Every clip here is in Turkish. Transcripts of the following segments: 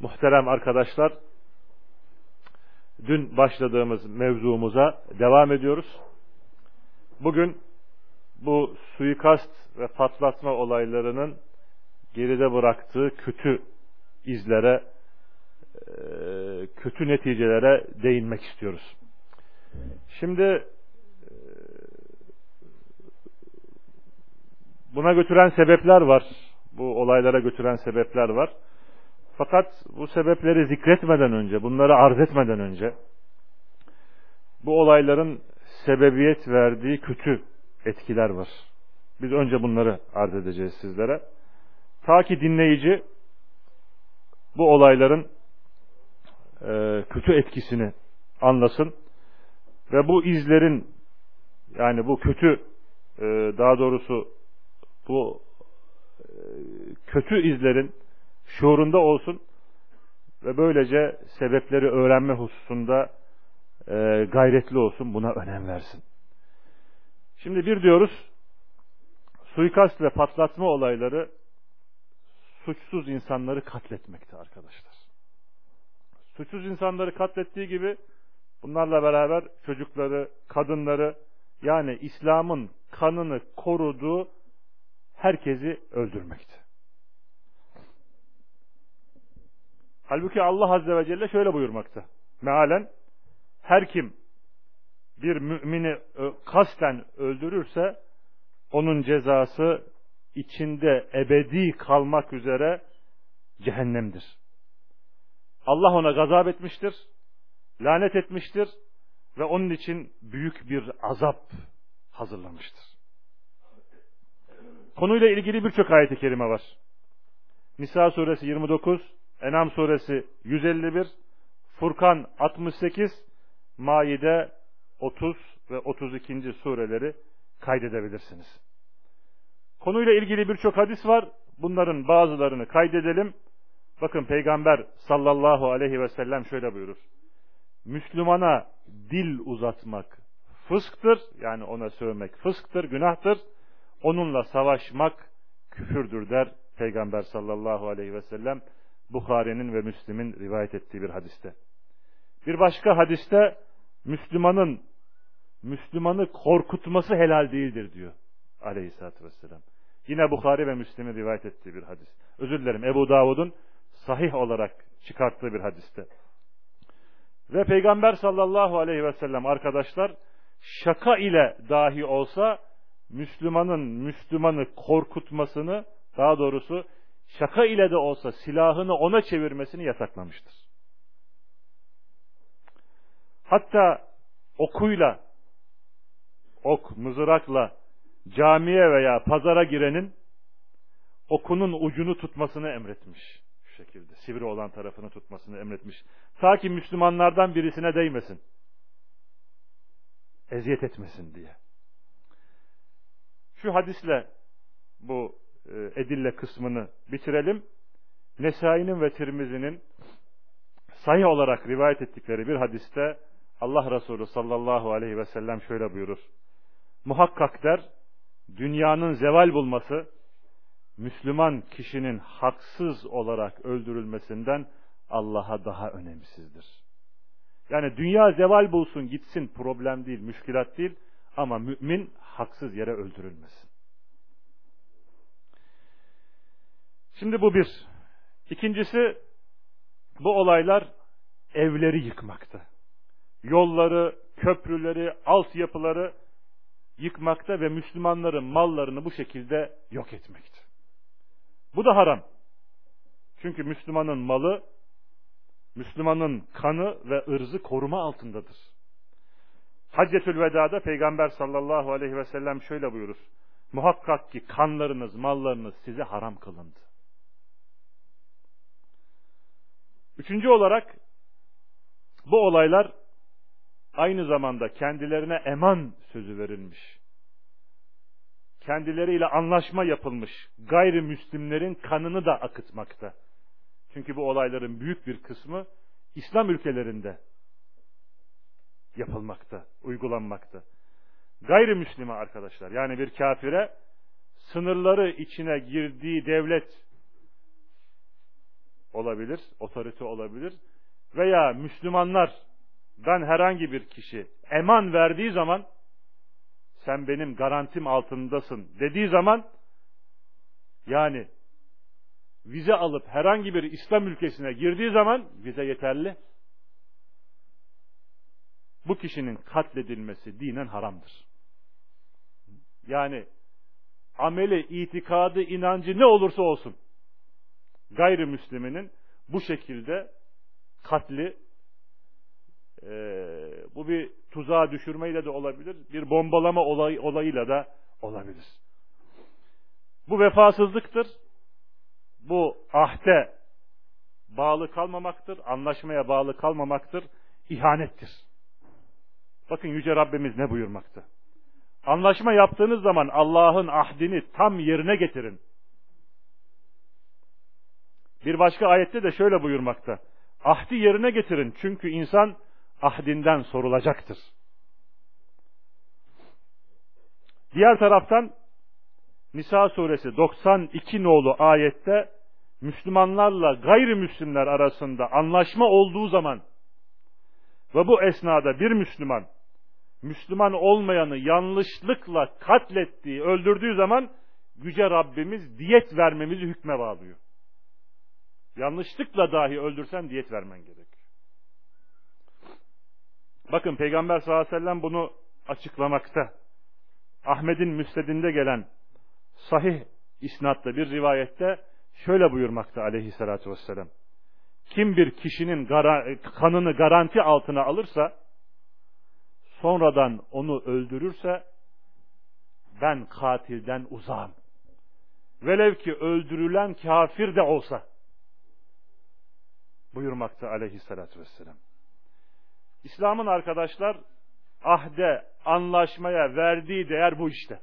Muhterem arkadaşlar, dün başladığımız mevzumuza devam ediyoruz. Bugün bu suikast ve patlatma olaylarının geride bıraktığı kötü izlere, kötü neticelere değinmek istiyoruz. Şimdi buna götüren sebepler var bu olaylara götüren sebepler var. Fakat bu sebepleri zikretmeden önce, bunları arz etmeden önce bu olayların sebebiyet verdiği kötü etkiler var. Biz önce bunları arz edeceğiz sizlere. Ta ki dinleyici bu olayların e, kötü etkisini anlasın ve bu izlerin yani bu kötü e, daha doğrusu bu kötü izlerin şuurunda olsun ve böylece sebepleri öğrenme hususunda e, gayretli olsun, buna önem versin. Şimdi bir diyoruz, suikast ve patlatma olayları suçsuz insanları katletmekte arkadaşlar. Suçsuz insanları katlettiği gibi bunlarla beraber çocukları, kadınları yani İslam'ın kanını koruduğu herkesi öldürmekti. Halbuki Allah Azze ve Celle şöyle buyurmakta. Mealen her kim bir mümini kasten öldürürse onun cezası içinde ebedi kalmak üzere cehennemdir. Allah ona gazap etmiştir, lanet etmiştir ve onun için büyük bir azap hazırlamıştır. Konuyla ilgili birçok ayet-i kerime var. Nisa suresi 29, Enam suresi 151, Furkan 68, Maide 30 ve 32. sureleri kaydedebilirsiniz. Konuyla ilgili birçok hadis var. Bunların bazılarını kaydedelim. Bakın Peygamber sallallahu aleyhi ve sellem şöyle buyurur. Müslümana dil uzatmak fısktır. Yani ona sövmek fısktır, günahtır onunla savaşmak küfürdür der Peygamber sallallahu aleyhi ve sellem Bukhari'nin ve Müslim'in rivayet ettiği bir hadiste. Bir başka hadiste Müslümanın Müslümanı korkutması helal değildir diyor aleyhissalatü vesselam. Yine Bukhari ve Müslim'in rivayet ettiği bir hadis. Özür dilerim Ebu Davud'un sahih olarak çıkarttığı bir hadiste. Ve Peygamber sallallahu aleyhi ve sellem arkadaşlar şaka ile dahi olsa Müslümanın Müslümanı korkutmasını, daha doğrusu şaka ile de olsa silahını ona çevirmesini yasaklamıştır. Hatta okuyla, ok, mızrakla camiye veya pazara girenin okunun ucunu tutmasını emretmiş. Şu şekilde sivri olan tarafını tutmasını emretmiş. Ta ki Müslümanlardan birisine değmesin. Eziyet etmesin diye. Şu hadisle bu edille kısmını bitirelim. Nesai'nin ve Tirmizi'nin sahih olarak rivayet ettikleri bir hadiste Allah Resulü sallallahu aleyhi ve sellem şöyle buyurur. Muhakkak der, dünyanın zeval bulması, Müslüman kişinin haksız olarak öldürülmesinden Allah'a daha önemsizdir. Yani dünya zeval bulsun gitsin problem değil, müşkilat değil ama mümin haksız yere öldürülmesin. Şimdi bu bir. İkincisi bu olaylar evleri yıkmakta. Yolları, köprüleri, altyapıları yıkmakta ve Müslümanların mallarını bu şekilde yok etmekte. Bu da haram. Çünkü Müslümanın malı, Müslümanın kanı ve ırzı koruma altındadır. Haccetül Veda'da Peygamber sallallahu aleyhi ve sellem şöyle buyurur. Muhakkak ki kanlarınız, mallarınız size haram kılındı. Üçüncü olarak bu olaylar aynı zamanda kendilerine eman sözü verilmiş. Kendileriyle anlaşma yapılmış gayrimüslimlerin kanını da akıtmakta. Çünkü bu olayların büyük bir kısmı İslam ülkelerinde yapılmakta, uygulanmakta. Gayrimüslime arkadaşlar yani bir kafire sınırları içine girdiği devlet olabilir, otorite olabilir veya Müslümanlardan herhangi bir kişi eman verdiği zaman sen benim garantim altındasın dediği zaman yani vize alıp herhangi bir İslam ülkesine girdiği zaman vize yeterli. Bu kişinin katledilmesi dinen haramdır. Yani ameli, itikadı, inancı ne olursa olsun gayrimüsliminin bu şekilde katli e, bu bir tuzağa düşürmeyle de olabilir, bir bombalama olay, olayıyla da olabilir. Bu vefasızlıktır. Bu ahde bağlı kalmamaktır, anlaşmaya bağlı kalmamaktır, ihanettir. Bakın Yüce Rabbimiz ne buyurmakta? Anlaşma yaptığınız zaman Allah'ın ahdini tam yerine getirin. Bir başka ayette de şöyle buyurmakta. Ahdi yerine getirin çünkü insan ahdinden sorulacaktır. Diğer taraftan Nisa suresi 92 nolu ayette Müslümanlarla gayrimüslimler arasında anlaşma olduğu zaman ve bu esnada bir Müslüman Müslüman olmayanı yanlışlıkla katlettiği, öldürdüğü zaman Yüce Rabbimiz diyet vermemizi hükme bağlıyor. Yanlışlıkla dahi öldürsen diyet vermen gerek. Bakın Peygamber sallallahu aleyhi ve sellem bunu açıklamakta. Ahmet'in müstedinde gelen sahih isnatlı bir rivayette şöyle buyurmakta aleyhissalatü vesselam. Kim bir kişinin gara, kanını garanti altına alırsa, sonradan onu öldürürse, ben katilden uzağım. Velev ki öldürülen kafir de olsa, buyurmakta aleyhissalatü vesselam. İslam'ın arkadaşlar ahde, anlaşmaya verdiği değer bu işte.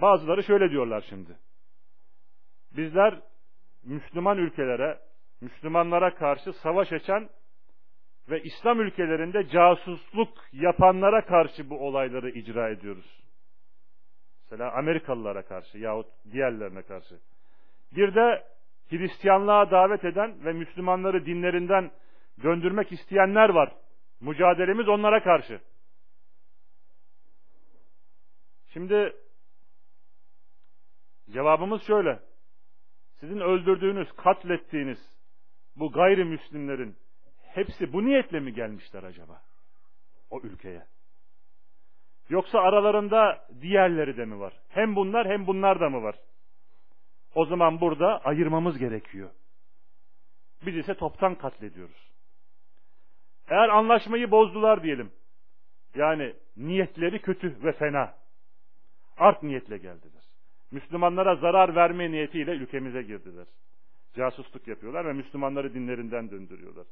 Bazıları şöyle diyorlar şimdi. Bizler Müslüman ülkelere, Müslümanlara karşı savaş açan ve İslam ülkelerinde casusluk yapanlara karşı bu olayları icra ediyoruz. Mesela Amerikalılara karşı yahut diğerlerine karşı. Bir de Hristiyanlığa davet eden ve Müslümanları dinlerinden döndürmek isteyenler var. Mücadelemiz onlara karşı. Şimdi cevabımız şöyle. Sizin öldürdüğünüz, katlettiğiniz bu gayrimüslimlerin hepsi bu niyetle mi gelmişler acaba? O ülkeye. Yoksa aralarında diğerleri de mi var? Hem bunlar hem bunlar da mı var? O zaman burada ayırmamız gerekiyor. Biz ise toptan katlediyoruz. Eğer anlaşmayı bozdular diyelim. Yani niyetleri kötü ve fena. Art niyetle geldiler. Müslümanlara zarar verme niyetiyle ülkemize girdiler. Casusluk yapıyorlar ve Müslümanları dinlerinden döndürüyorlar.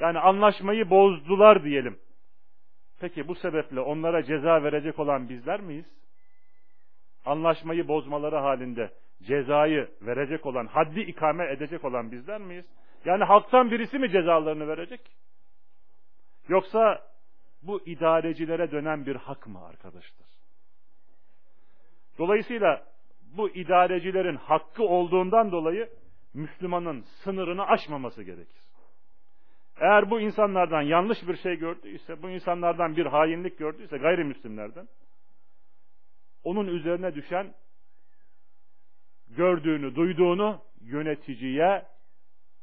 Yani anlaşmayı bozdular diyelim. Peki bu sebeple onlara ceza verecek olan bizler miyiz? Anlaşmayı bozmaları halinde cezayı verecek olan, haddi ikame edecek olan bizler miyiz? Yani halktan birisi mi cezalarını verecek? Yoksa bu idarecilere dönen bir hak mı arkadaşlar? Dolayısıyla bu idarecilerin hakkı olduğundan dolayı Müslümanın sınırını aşmaması gerekir. Eğer bu insanlardan yanlış bir şey gördüyse, bu insanlardan bir hainlik gördüyse gayrimüslimlerden, onun üzerine düşen gördüğünü, duyduğunu yöneticiye,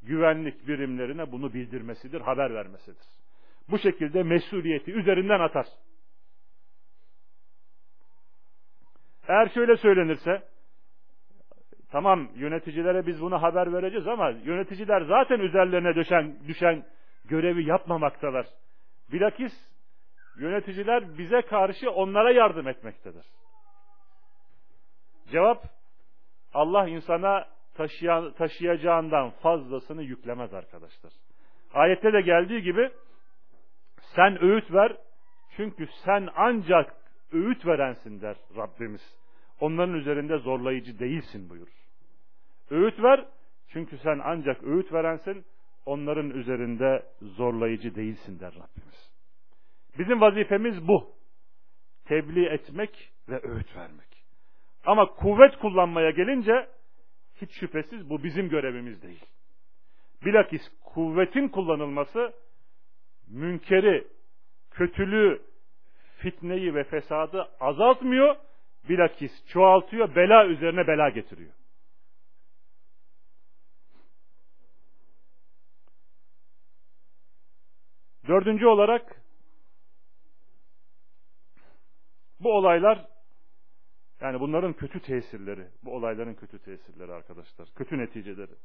güvenlik birimlerine bunu bildirmesidir, haber vermesidir. Bu şekilde mesuliyeti üzerinden atar. Eğer şöyle söylenirse, tamam yöneticilere biz bunu haber vereceğiz ama yöneticiler zaten üzerlerine düşen, düşen görevi yapmamaktalar. Bilakis yöneticiler bize karşı onlara yardım etmektedir. Cevap Allah insana taşıyacağından fazlasını yüklemez arkadaşlar. Ayette de geldiği gibi sen öğüt ver çünkü sen ancak öğüt verensin der Rabbimiz. Onların üzerinde zorlayıcı değilsin buyurur. Öğüt ver çünkü sen ancak öğüt verensin onların üzerinde zorlayıcı değilsin der Rabbimiz. Bizim vazifemiz bu. Tebliğ etmek ve öğüt vermek. Ama kuvvet kullanmaya gelince hiç şüphesiz bu bizim görevimiz değil. Bilakis kuvvetin kullanılması münkeri, kötülüğü, fitneyi ve fesadı azaltmıyor, bilakis çoğaltıyor, bela üzerine bela getiriyor. Dördüncü olarak bu olaylar yani bunların kötü tesirleri, bu olayların kötü tesirleri arkadaşlar, kötü neticeleri.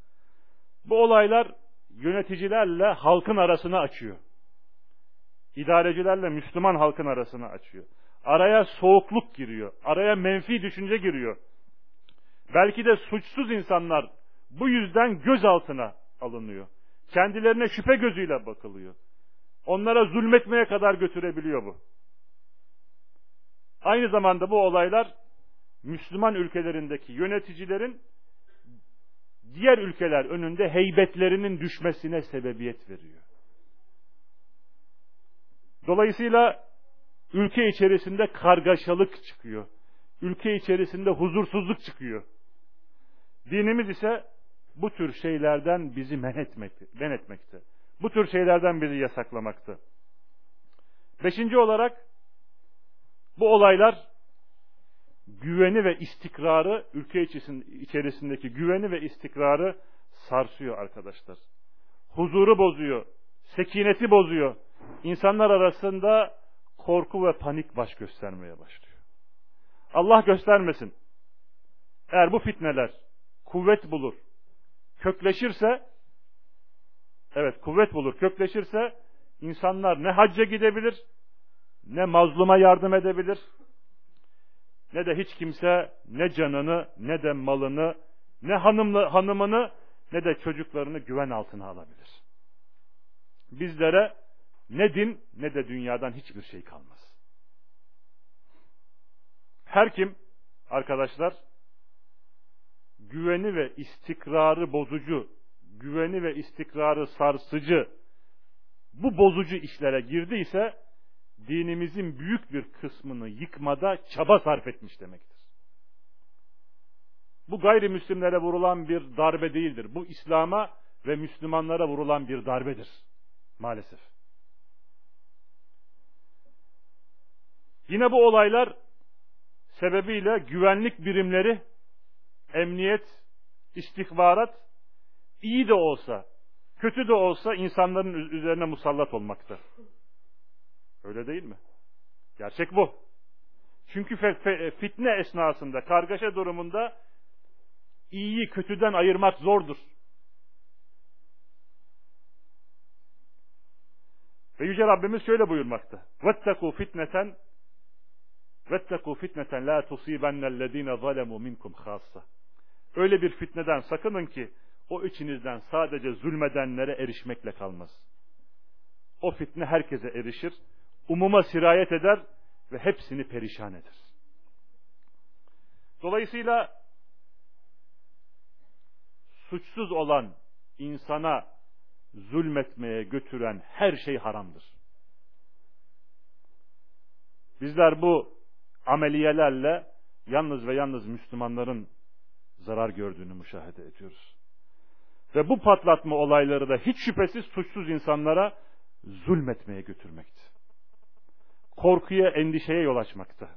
Bu olaylar yöneticilerle halkın arasını açıyor. İdarecilerle Müslüman halkın arasını açıyor. Araya soğukluk giriyor. Araya menfi düşünce giriyor. Belki de suçsuz insanlar bu yüzden gözaltına alınıyor. Kendilerine şüphe gözüyle bakılıyor. Onlara zulmetmeye kadar götürebiliyor bu. Aynı zamanda bu olaylar Müslüman ülkelerindeki yöneticilerin diğer ülkeler önünde heybetlerinin düşmesine sebebiyet veriyor. Dolayısıyla ülke içerisinde kargaşalık çıkıyor. Ülke içerisinde huzursuzluk çıkıyor. Dinimiz ise bu tür şeylerden bizi men etmekte. Men etmekte. Bu tür şeylerden bizi yasaklamakta. Beşinci olarak bu olaylar güveni ve istikrarı, ülke içerisindeki güveni ve istikrarı sarsıyor arkadaşlar. Huzuru bozuyor, sekineti bozuyor. İnsanlar arasında korku ve panik baş göstermeye başlıyor. Allah göstermesin. Eğer bu fitneler kuvvet bulur, kökleşirse, evet kuvvet bulur, kökleşirse insanlar ne hacca gidebilir, ne mazluma yardım edebilir, ne de hiç kimse ne canını, ne de malını, ne hanımlı, hanımını, ne de çocuklarını güven altına alabilir. Bizlere ne din ne de dünyadan hiçbir şey kalmaz. Her kim arkadaşlar güveni ve istikrarı bozucu, güveni ve istikrarı sarsıcı bu bozucu işlere girdiyse dinimizin büyük bir kısmını yıkmada çaba sarf etmiş demektir. Bu gayrimüslimlere vurulan bir darbe değildir. Bu İslam'a ve Müslümanlara vurulan bir darbedir. Maalesef. Yine bu olaylar sebebiyle güvenlik birimleri, emniyet, istihbarat iyi de olsa, kötü de olsa insanların üzerine musallat olmakta. Öyle değil mi? Gerçek bu. Çünkü fitne esnasında, kargaşa durumunda iyiyi kötüden ayırmak zordur. Ve Yüce Rabbimiz şöyle buyurmakta. وَاتَّقُوا fitneten وَاتَّقُوا fitneten la tusibennellezine zalemu minkum khassa. Öyle bir fitneden sakının ki o içinizden sadece zulmedenlere erişmekle kalmaz. O fitne herkese erişir umuma sirayet eder ve hepsini perişan eder. Dolayısıyla suçsuz olan insana zulmetmeye götüren her şey haramdır. Bizler bu ameliyelerle yalnız ve yalnız Müslümanların zarar gördüğünü müşahede ediyoruz. Ve bu patlatma olayları da hiç şüphesiz suçsuz insanlara zulmetmeye götürmektir korkuya, endişeye yol açmakta.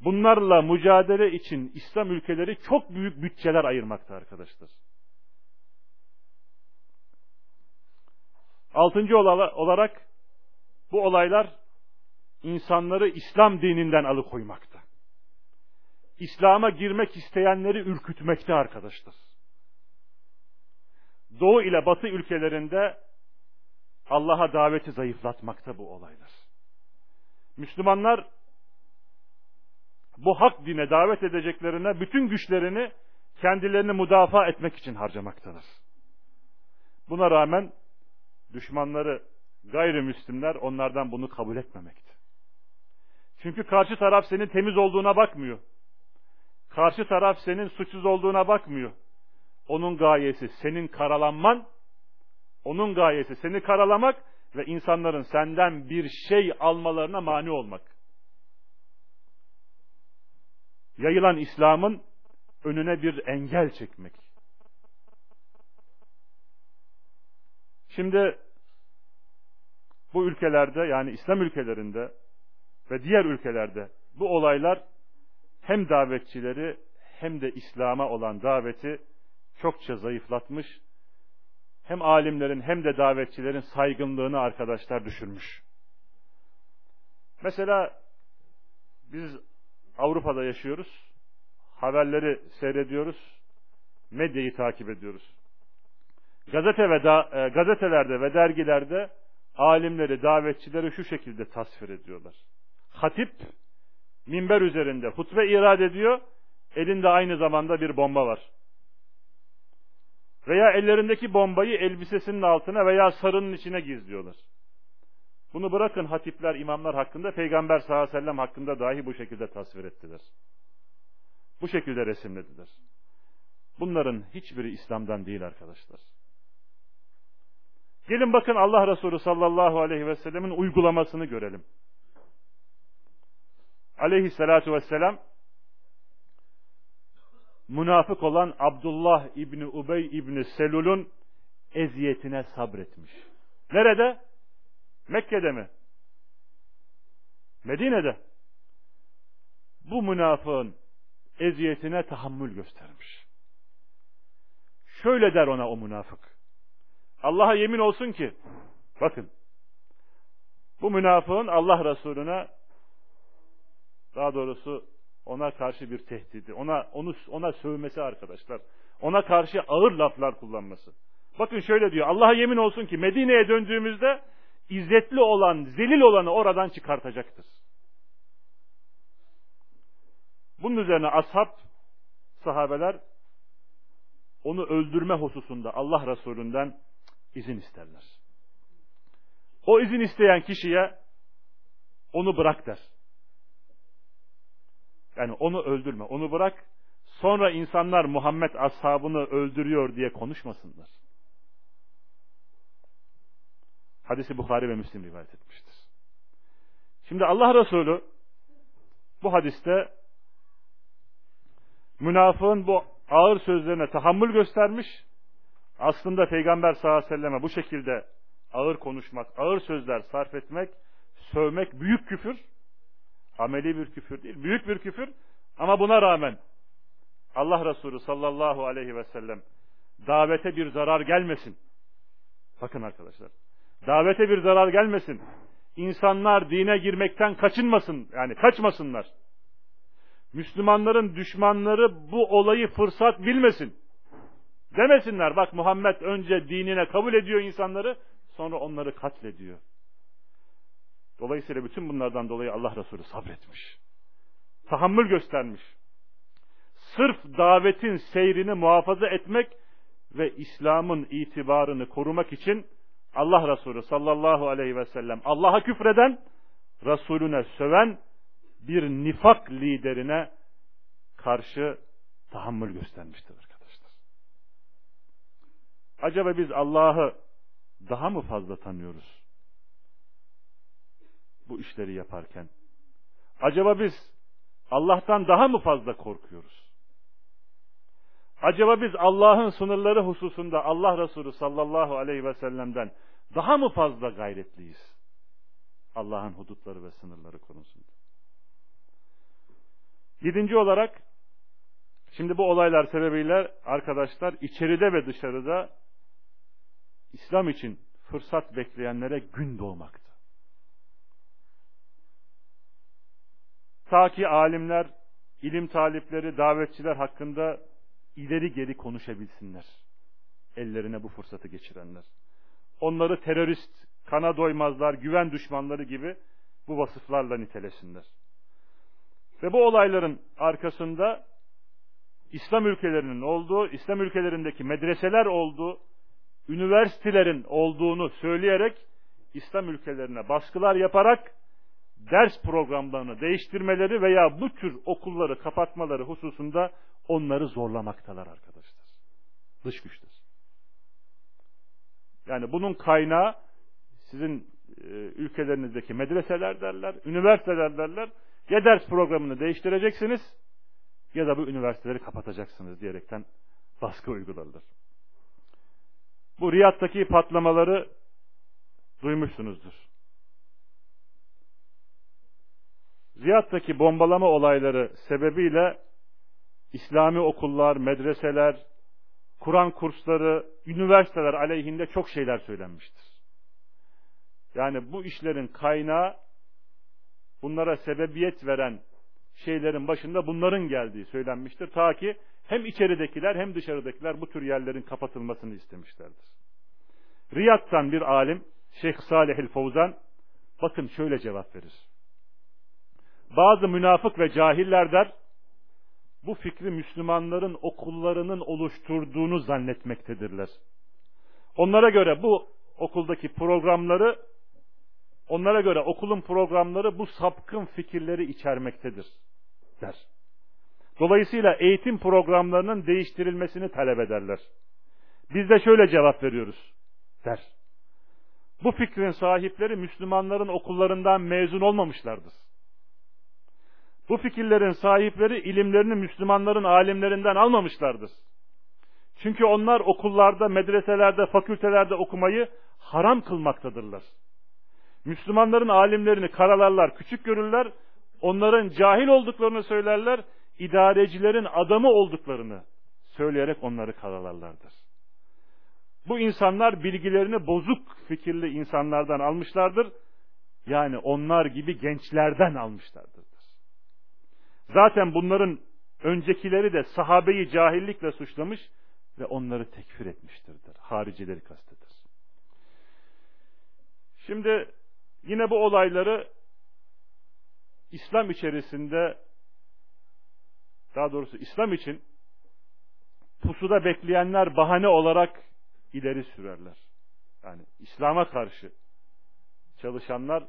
Bunlarla mücadele için İslam ülkeleri çok büyük bütçeler ayırmakta arkadaşlar. Altıncı olarak bu olaylar insanları İslam dininden alıkoymakta. İslam'a girmek isteyenleri ürkütmekte arkadaşlar. Doğu ile Batı ülkelerinde Allah'a daveti zayıflatmakta bu olaylar. Müslümanlar bu hak dine davet edeceklerine bütün güçlerini kendilerini müdafaa etmek için harcamaktadır. Buna rağmen düşmanları gayrimüslimler onlardan bunu kabul etmemekte. Çünkü karşı taraf senin temiz olduğuna bakmıyor. Karşı taraf senin suçsuz olduğuna bakmıyor. Onun gayesi senin karalanman, onun gayesi seni karalamak ve insanların senden bir şey almalarına mani olmak. Yayılan İslam'ın önüne bir engel çekmek. Şimdi bu ülkelerde yani İslam ülkelerinde ve diğer ülkelerde bu olaylar hem davetçileri hem de İslam'a olan daveti çokça zayıflatmış. Hem alimlerin hem de davetçilerin saygınlığını arkadaşlar düşürmüş. Mesela biz Avrupa'da yaşıyoruz. Haberleri seyrediyoruz. Medyayı takip ediyoruz. Gazete ve da, e, gazetelerde ve dergilerde alimleri, davetçileri şu şekilde tasvir ediyorlar. Hatip minber üzerinde hutbe irad ediyor, elinde aynı zamanda bir bomba var. Veya ellerindeki bombayı elbisesinin altına veya sarının içine gizliyorlar. Bunu bırakın hatipler, imamlar hakkında, Peygamber sallallahu aleyhi ve sellem hakkında dahi bu şekilde tasvir ettiler. Bu şekilde resimlediler. Bunların hiçbiri İslam'dan değil arkadaşlar. Gelin bakın Allah Resulü sallallahu aleyhi ve sellemin uygulamasını görelim. Aleyhissalatu vesselam münafık olan Abdullah İbni Ubey İbni Selul'un eziyetine sabretmiş. Nerede? Mekke'de mi? Medine'de. Bu münafığın eziyetine tahammül göstermiş. Şöyle der ona o münafık. Allah'a yemin olsun ki, bakın, bu münafığın Allah Resulüne, daha doğrusu ona karşı bir tehdidi, ona onu ona sövmesi arkadaşlar. Ona karşı ağır laflar kullanması. Bakın şöyle diyor. Allah'a yemin olsun ki Medine'ye döndüğümüzde izzetli olan, zelil olanı oradan çıkartacaktır. Bunun üzerine ashab, sahabeler onu öldürme hususunda Allah Resulü'nden izin isterler. O izin isteyen kişiye onu bırak der. Yani onu öldürme, onu bırak. Sonra insanlar Muhammed ashabını öldürüyor diye konuşmasınlar. Hadisi Bukhari ve Müslim rivayet etmiştir. Şimdi Allah Resulü bu hadiste münafığın bu ağır sözlerine tahammül göstermiş. Aslında Peygamber sallallahu aleyhi ve selleme bu şekilde ağır konuşmak, ağır sözler sarf etmek, sövmek büyük küfür. Ameli bir küfür değil, büyük bir küfür. Ama buna rağmen Allah Resulü sallallahu aleyhi ve sellem davete bir zarar gelmesin. Bakın arkadaşlar. Davete bir zarar gelmesin. İnsanlar dine girmekten kaçınmasın. Yani kaçmasınlar. Müslümanların düşmanları bu olayı fırsat bilmesin. Demesinler bak Muhammed önce dinine kabul ediyor insanları sonra onları katlediyor. Dolayısıyla bütün bunlardan dolayı Allah Resulü sabretmiş. Tahammül göstermiş. Sırf davetin seyrini muhafaza etmek ve İslam'ın itibarını korumak için Allah Resulü sallallahu aleyhi ve sellem Allah'a küfreden, Resulüne söven bir nifak liderine karşı tahammül göstermiştir arkadaşlar. Acaba biz Allah'ı daha mı fazla tanıyoruz? Bu işleri yaparken. Acaba biz Allah'tan daha mı fazla korkuyoruz? Acaba biz Allah'ın sınırları hususunda Allah Resulü sallallahu aleyhi ve sellem'den daha mı fazla gayretliyiz? Allah'ın hudutları ve sınırları konusunda. Yedinci olarak, şimdi bu olaylar sebebiyle arkadaşlar içeride ve dışarıda İslam için fırsat bekleyenlere gün doğmakta. Ta ki alimler, ilim talipleri, davetçiler hakkında ileri geri konuşabilsinler. Ellerine bu fırsatı geçirenler. Onları terörist, kana doymazlar, güven düşmanları gibi bu vasıflarla nitelesinler. Ve bu olayların arkasında İslam ülkelerinin olduğu, İslam ülkelerindeki medreseler olduğu, üniversitelerin olduğunu söyleyerek İslam ülkelerine baskılar yaparak ders programlarını değiştirmeleri veya bu tür okulları kapatmaları hususunda onları zorlamaktalar arkadaşlar. Dış güçler. Yani bunun kaynağı sizin e, ülkelerinizdeki medreseler derler, üniversiteler derler. Ya ders programını değiştireceksiniz ya da bu üniversiteleri kapatacaksınız diyerekten baskı uygulanır. Bu Riyad'daki patlamaları duymuşsunuzdur. Riyad'daki bombalama olayları sebebiyle İslami okullar, medreseler, Kur'an kursları, üniversiteler aleyhinde çok şeyler söylenmiştir. Yani bu işlerin kaynağı bunlara sebebiyet veren şeylerin başında bunların geldiği söylenmiştir. Ta ki hem içeridekiler hem dışarıdakiler bu tür yerlerin kapatılmasını istemişlerdir. Riyad'dan bir alim Şeyh Salih el Fovzan bakın şöyle cevap verir. Bazı münafık ve cahiller der bu fikri Müslümanların okullarının oluşturduğunu zannetmektedirler. Onlara göre bu okuldaki programları onlara göre okulun programları bu sapkın fikirleri içermektedir der. Dolayısıyla eğitim programlarının değiştirilmesini talep ederler. Biz de şöyle cevap veriyoruz der. Bu fikrin sahipleri Müslümanların okullarından mezun olmamışlardır. Bu fikirlerin sahipleri ilimlerini Müslümanların alimlerinden almamışlardır. Çünkü onlar okullarda, medreselerde, fakültelerde okumayı haram kılmaktadırlar. Müslümanların alimlerini karalarlar, küçük görürler, onların cahil olduklarını söylerler, idarecilerin adamı olduklarını söyleyerek onları karalarlardır. Bu insanlar bilgilerini bozuk fikirli insanlardan almışlardır. Yani onlar gibi gençlerden almışlardır. Zaten bunların öncekileri de sahabeyi cahillikle suçlamış ve onları tekfir etmiştirdir. Haricileri kasteder. Şimdi yine bu olayları İslam içerisinde daha doğrusu İslam için pusuda bekleyenler bahane olarak ileri sürerler. Yani İslam'a karşı çalışanlar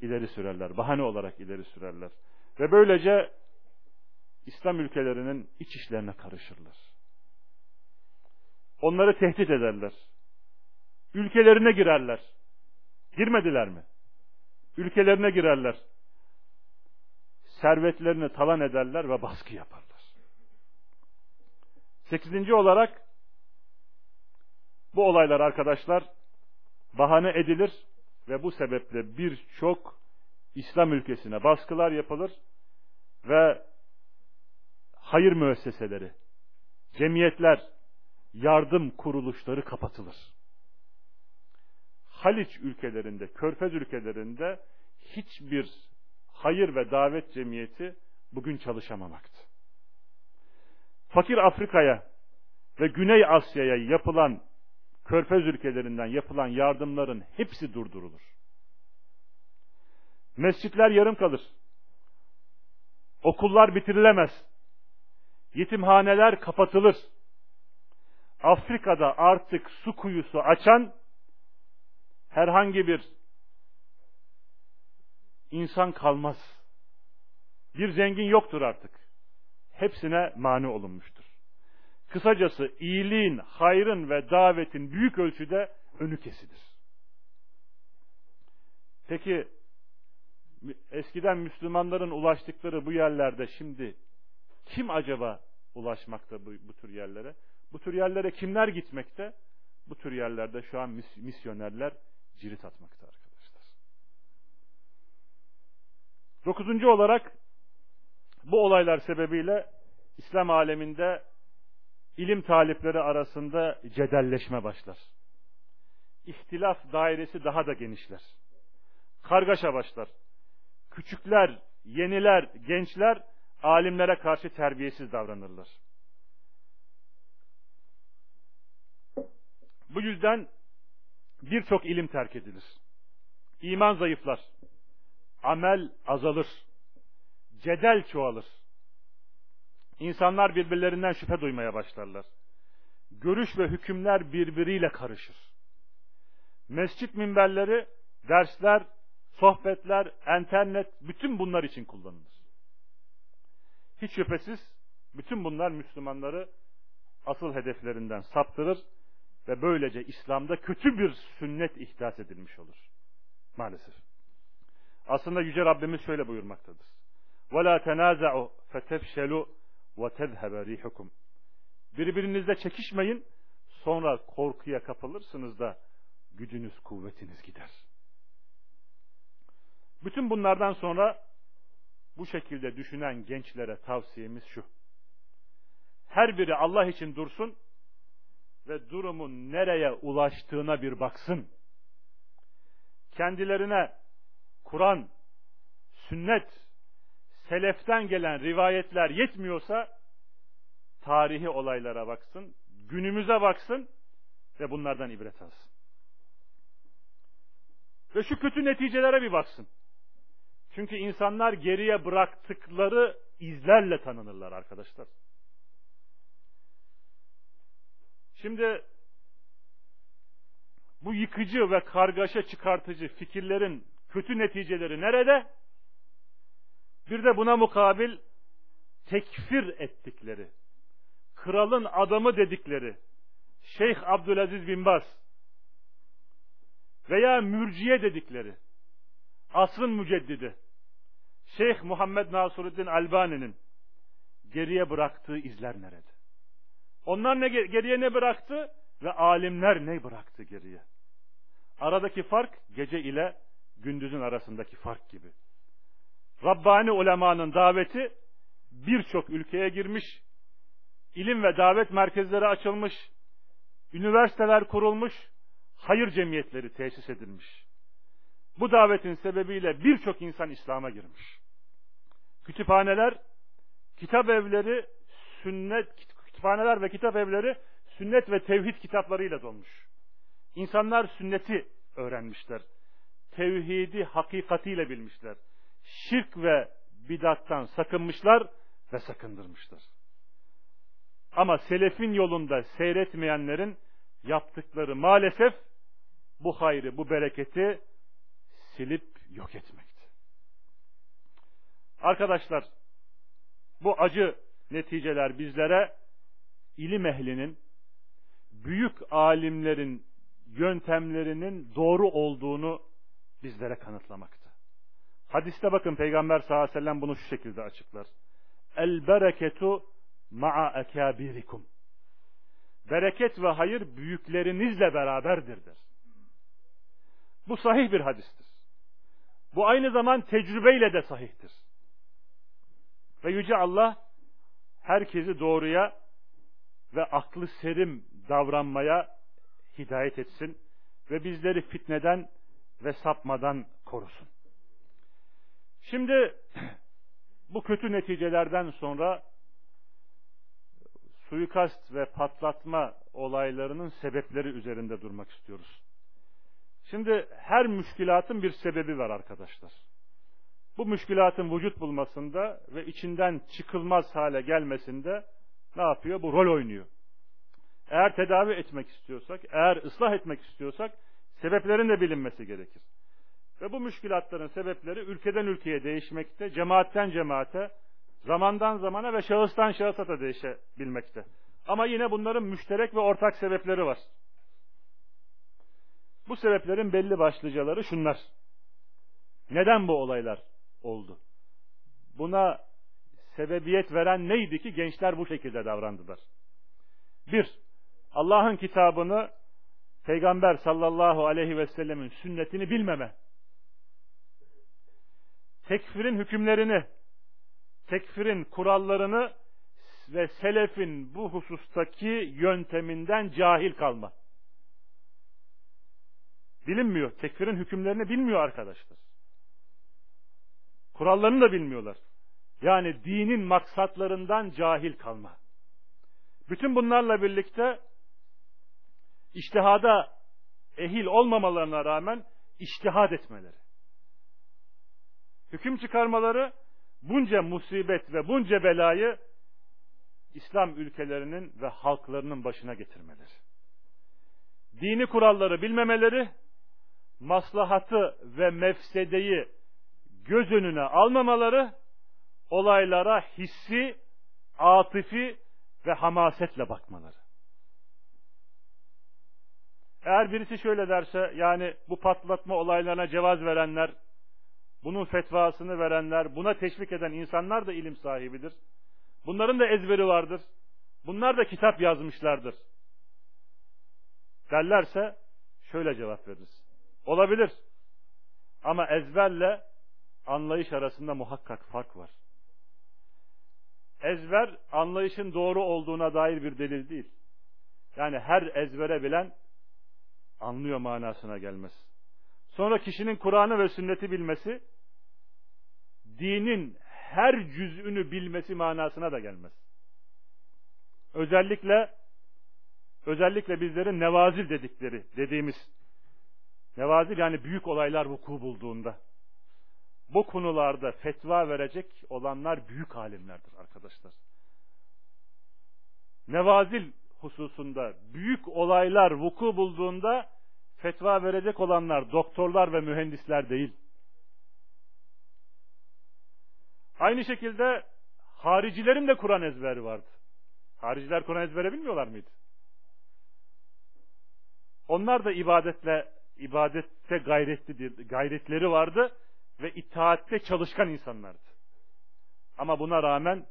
ileri sürerler. Bahane olarak ileri sürerler. Ve böylece İslam ülkelerinin iç işlerine karışırlar. Onları tehdit ederler. Ülkelerine girerler. Girmediler mi? Ülkelerine girerler. Servetlerini talan ederler ve baskı yaparlar. Sekizinci olarak bu olaylar arkadaşlar bahane edilir ve bu sebeple birçok İslam ülkesine baskılar yapılır ve hayır müesseseleri, cemiyetler, yardım kuruluşları kapatılır. Haliç ülkelerinde, Körfez ülkelerinde hiçbir hayır ve davet cemiyeti bugün çalışamamaktı. Fakir Afrika'ya ve Güney Asya'ya yapılan Körfez ülkelerinden yapılan yardımların hepsi durdurulur. Mescitler yarım kalır. Okullar bitirilemez. Yetimhaneler kapatılır. Afrika'da artık su kuyusu açan herhangi bir insan kalmaz. Bir zengin yoktur artık. Hepsine mani olunmuştur. Kısacası iyiliğin, hayrın ve davetin büyük ölçüde önü kesilir. Peki eskiden Müslümanların ulaştıkları bu yerlerde şimdi kim acaba ulaşmakta bu, bu tür yerlere? Bu tür yerlere kimler gitmekte? Bu tür yerlerde şu an mis misyonerler cirit atmakta arkadaşlar. Dokuzuncu olarak bu olaylar sebebiyle İslam aleminde ilim talipleri arasında cedelleşme başlar. İhtilaf dairesi daha da genişler. Kargaşa başlar küçükler, yeniler, gençler alimlere karşı terbiyesiz davranırlar. Bu yüzden birçok ilim terk edilir. İman zayıflar. Amel azalır. Cedel çoğalır. İnsanlar birbirlerinden şüphe duymaya başlarlar. Görüş ve hükümler birbiriyle karışır. Mescit minberleri, dersler, sohbetler, internet bütün bunlar için kullanılır. Hiç şüphesiz bütün bunlar Müslümanları asıl hedeflerinden saptırır ve böylece İslam'da kötü bir sünnet ihdas edilmiş olur. Maalesef. Aslında Yüce Rabbimiz şöyle buyurmaktadır. وَلَا تَنَازَعُوا فَتَفْشَلُوا وَتَذْهَبَ رِيحُكُمْ Birbirinizle çekişmeyin, sonra korkuya kapılırsınız da gücünüz, kuvvetiniz gider. Bütün bunlardan sonra bu şekilde düşünen gençlere tavsiyemiz şu. Her biri Allah için dursun ve durumun nereye ulaştığına bir baksın. Kendilerine Kur'an, sünnet, seleften gelen rivayetler yetmiyorsa tarihi olaylara baksın, günümüze baksın ve bunlardan ibret alsın. Ve şu kötü neticelere bir baksın. Çünkü insanlar geriye bıraktıkları izlerle tanınırlar arkadaşlar. Şimdi bu yıkıcı ve kargaşa çıkartıcı fikirlerin kötü neticeleri nerede? Bir de buna mukabil tekfir ettikleri, kralın adamı dedikleri Şeyh Abdülaziz bin Baz veya mürciye dedikleri asrın müceddidi Şeyh Muhammed Nasuruddin Albani'nin geriye bıraktığı izler nerede? Onlar ne geriye ne bıraktı ve alimler ne bıraktı geriye? Aradaki fark gece ile gündüzün arasındaki fark gibi. Rabbani ulemanın daveti birçok ülkeye girmiş, ilim ve davet merkezleri açılmış, üniversiteler kurulmuş, hayır cemiyetleri tesis edilmiş. Bu davetin sebebiyle birçok insan İslam'a girmiş. Kütüphaneler, kitap evleri, sünnet, kütüphaneler ve kitap evleri sünnet ve tevhid kitaplarıyla dolmuş. İnsanlar sünneti öğrenmişler. Tevhidi hakikatiyle bilmişler. Şirk ve bidattan sakınmışlar ve sakındırmışlar. Ama selefin yolunda seyretmeyenlerin yaptıkları maalesef bu hayrı, bu bereketi silip yok etmekti. Arkadaşlar, bu acı neticeler bizlere ilim ehlinin, büyük alimlerin yöntemlerinin doğru olduğunu bizlere kanıtlamakta. Hadiste bakın Peygamber sallallahu aleyhi ve sellem bunu şu şekilde açıklar. El bereketu ma'a ekabirikum. Bereket ve hayır büyüklerinizle beraberdir der. Bu sahih bir hadistir. Bu aynı zaman tecrübeyle de sahihtir. Ve Yüce Allah herkesi doğruya ve aklı serim davranmaya hidayet etsin ve bizleri fitneden ve sapmadan korusun. Şimdi bu kötü neticelerden sonra suikast ve patlatma olaylarının sebepleri üzerinde durmak istiyoruz. Şimdi her müşkilatın bir sebebi var arkadaşlar. Bu müşkilatın vücut bulmasında ve içinden çıkılmaz hale gelmesinde ne yapıyor? Bu rol oynuyor. Eğer tedavi etmek istiyorsak, eğer ıslah etmek istiyorsak sebeplerin de bilinmesi gerekir. Ve bu müşkilatların sebepleri ülkeden ülkeye değişmekte, cemaatten cemaate, zamandan zamana ve şahıstan şahısa da değişebilmekte. Ama yine bunların müşterek ve ortak sebepleri var. Bu sebeplerin belli başlıcaları şunlar. Neden bu olaylar oldu? Buna sebebiyet veren neydi ki gençler bu şekilde davrandılar? Bir, Allah'ın kitabını Peygamber sallallahu aleyhi ve sellemin sünnetini bilmeme. Tekfirin hükümlerini, tekfirin kurallarını ve selefin bu husustaki yönteminden cahil kalma. Bilinmiyor. Tekfirin hükümlerini bilmiyor arkadaşlar. Kurallarını da bilmiyorlar. Yani dinin maksatlarından cahil kalma. Bütün bunlarla birlikte iştihada ehil olmamalarına rağmen iştihad etmeleri. Hüküm çıkarmaları bunca musibet ve bunca belayı İslam ülkelerinin ve halklarının başına getirmeleri. Dini kuralları bilmemeleri, maslahatı ve mefsedeyi göz önüne almamaları, olaylara hissi, atifi ve hamasetle bakmaları. Eğer birisi şöyle derse, yani bu patlatma olaylarına cevaz verenler, bunun fetvasını verenler, buna teşvik eden insanlar da ilim sahibidir. Bunların da ezberi vardır. Bunlar da kitap yazmışlardır. Derlerse şöyle cevap veririz. Olabilir. Ama ezberle anlayış arasında muhakkak fark var. Ezber anlayışın doğru olduğuna dair bir delil değil. Yani her ezbere bilen anlıyor manasına gelmez. Sonra kişinin Kur'an'ı ve sünneti bilmesi dinin her cüz'ünü bilmesi manasına da gelmez. Özellikle özellikle bizlerin nevazil dedikleri dediğimiz nevazil yani büyük olaylar vuku bulduğunda bu konularda fetva verecek olanlar büyük alimlerdir arkadaşlar. Nevazil hususunda büyük olaylar vuku bulduğunda fetva verecek olanlar doktorlar ve mühendisler değil. Aynı şekilde haricilerin de Kur'an ezberi vardı. Hariciler Kur'an ezbere bilmiyorlar mıydı? Onlar da ibadetle ibadette gayretli gayretleri vardı ve itaatte çalışkan insanlardı. Ama buna rağmen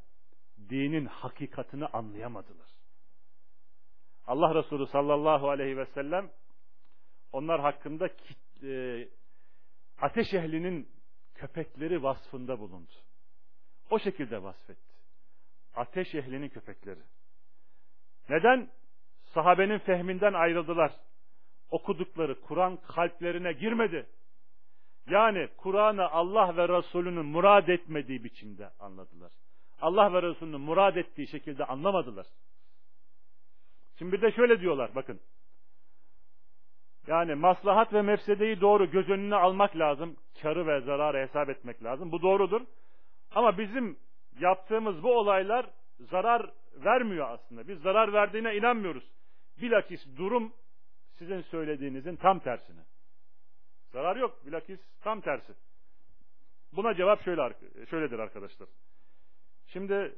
dinin hakikatini anlayamadılar. Allah Resulü sallallahu aleyhi ve sellem onlar hakkında e, ateş ehlinin köpekleri vasfında bulundu. O şekilde vasfetti. Ateş ehlinin köpekleri. Neden? Sahabenin fehminden ayrıldılar. Okudukları Kur'an kalplerine girmedi. Yani Kur'an'ı Allah ve Resulünün murad etmediği biçimde anladılar. Allah ve Resulünün murad ettiği şekilde anlamadılar. Şimdi bir de şöyle diyorlar bakın. Yani maslahat ve mefsedeyi doğru göz önüne almak lazım. Karı ve zararı hesap etmek lazım. Bu doğrudur. Ama bizim yaptığımız bu olaylar zarar vermiyor aslında. Biz zarar verdiğine inanmıyoruz. Bilakis durum sizin söylediğinizin tam tersine. Zarar yok. Bilakis tam tersi. Buna cevap şöyle şöyledir arkadaşlar. Şimdi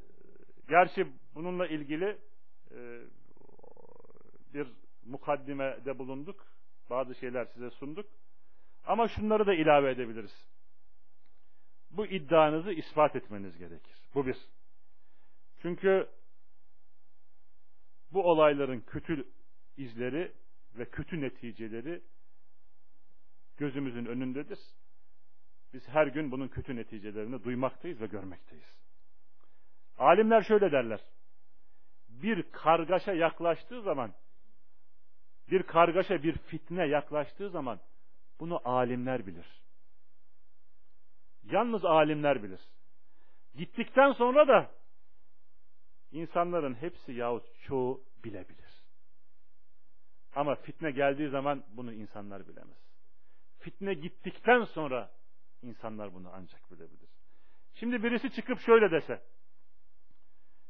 gerçi bununla ilgili e, bir mukaddimede bulunduk. Bazı şeyler size sunduk. Ama şunları da ilave edebiliriz. Bu iddianızı ispat etmeniz gerekir. Bu bir. Çünkü bu olayların kötü izleri ve kötü neticeleri gözümüzün önündedir. Biz her gün bunun kötü neticelerini duymaktayız ve görmekteyiz. Alimler şöyle derler. Bir kargaşa yaklaştığı zaman, bir kargaşa, bir fitne yaklaştığı zaman bunu alimler bilir. Yalnız alimler bilir. Gittikten sonra da insanların hepsi yahut çoğu bilebilir. Ama fitne geldiği zaman bunu insanlar bilemez. Fitne gittikten sonra insanlar bunu ancak bilebilir. Şimdi birisi çıkıp şöyle dese,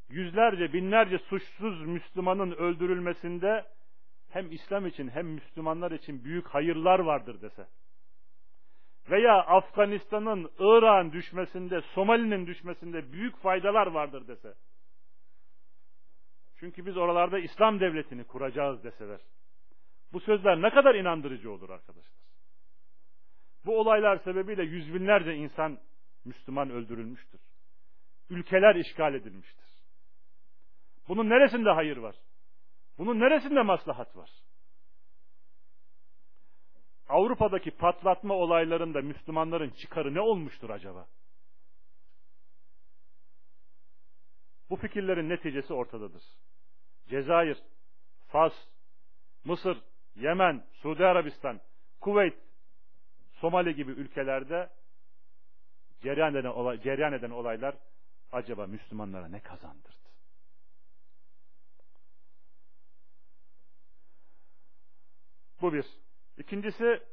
yüzlerce, binlerce suçsuz Müslümanın öldürülmesinde hem İslam için hem Müslümanlar için büyük hayırlar vardır dese, veya Afganistan'ın, Irak'ın düşmesinde, Somali'nin düşmesinde büyük faydalar vardır dese. Çünkü biz oralarda İslam devletini kuracağız deseler. Bu sözler ne kadar inandırıcı olur arkadaşlar. Bu olaylar sebebiyle yüz binlerce insan Müslüman öldürülmüştür. Ülkeler işgal edilmiştir. Bunun neresinde hayır var? Bunun neresinde maslahat var? Avrupa'daki patlatma olaylarında Müslümanların çıkarı ne olmuştur acaba? Bu fikirlerin neticesi ortadadır. Cezayir, Fas, Mısır, Yemen, Suudi Arabistan, Kuveyt, Somali gibi ülkelerde cereyan eden, olay, cereyan eden olaylar acaba Müslümanlara ne kazandırdı? Bu bir. İkincisi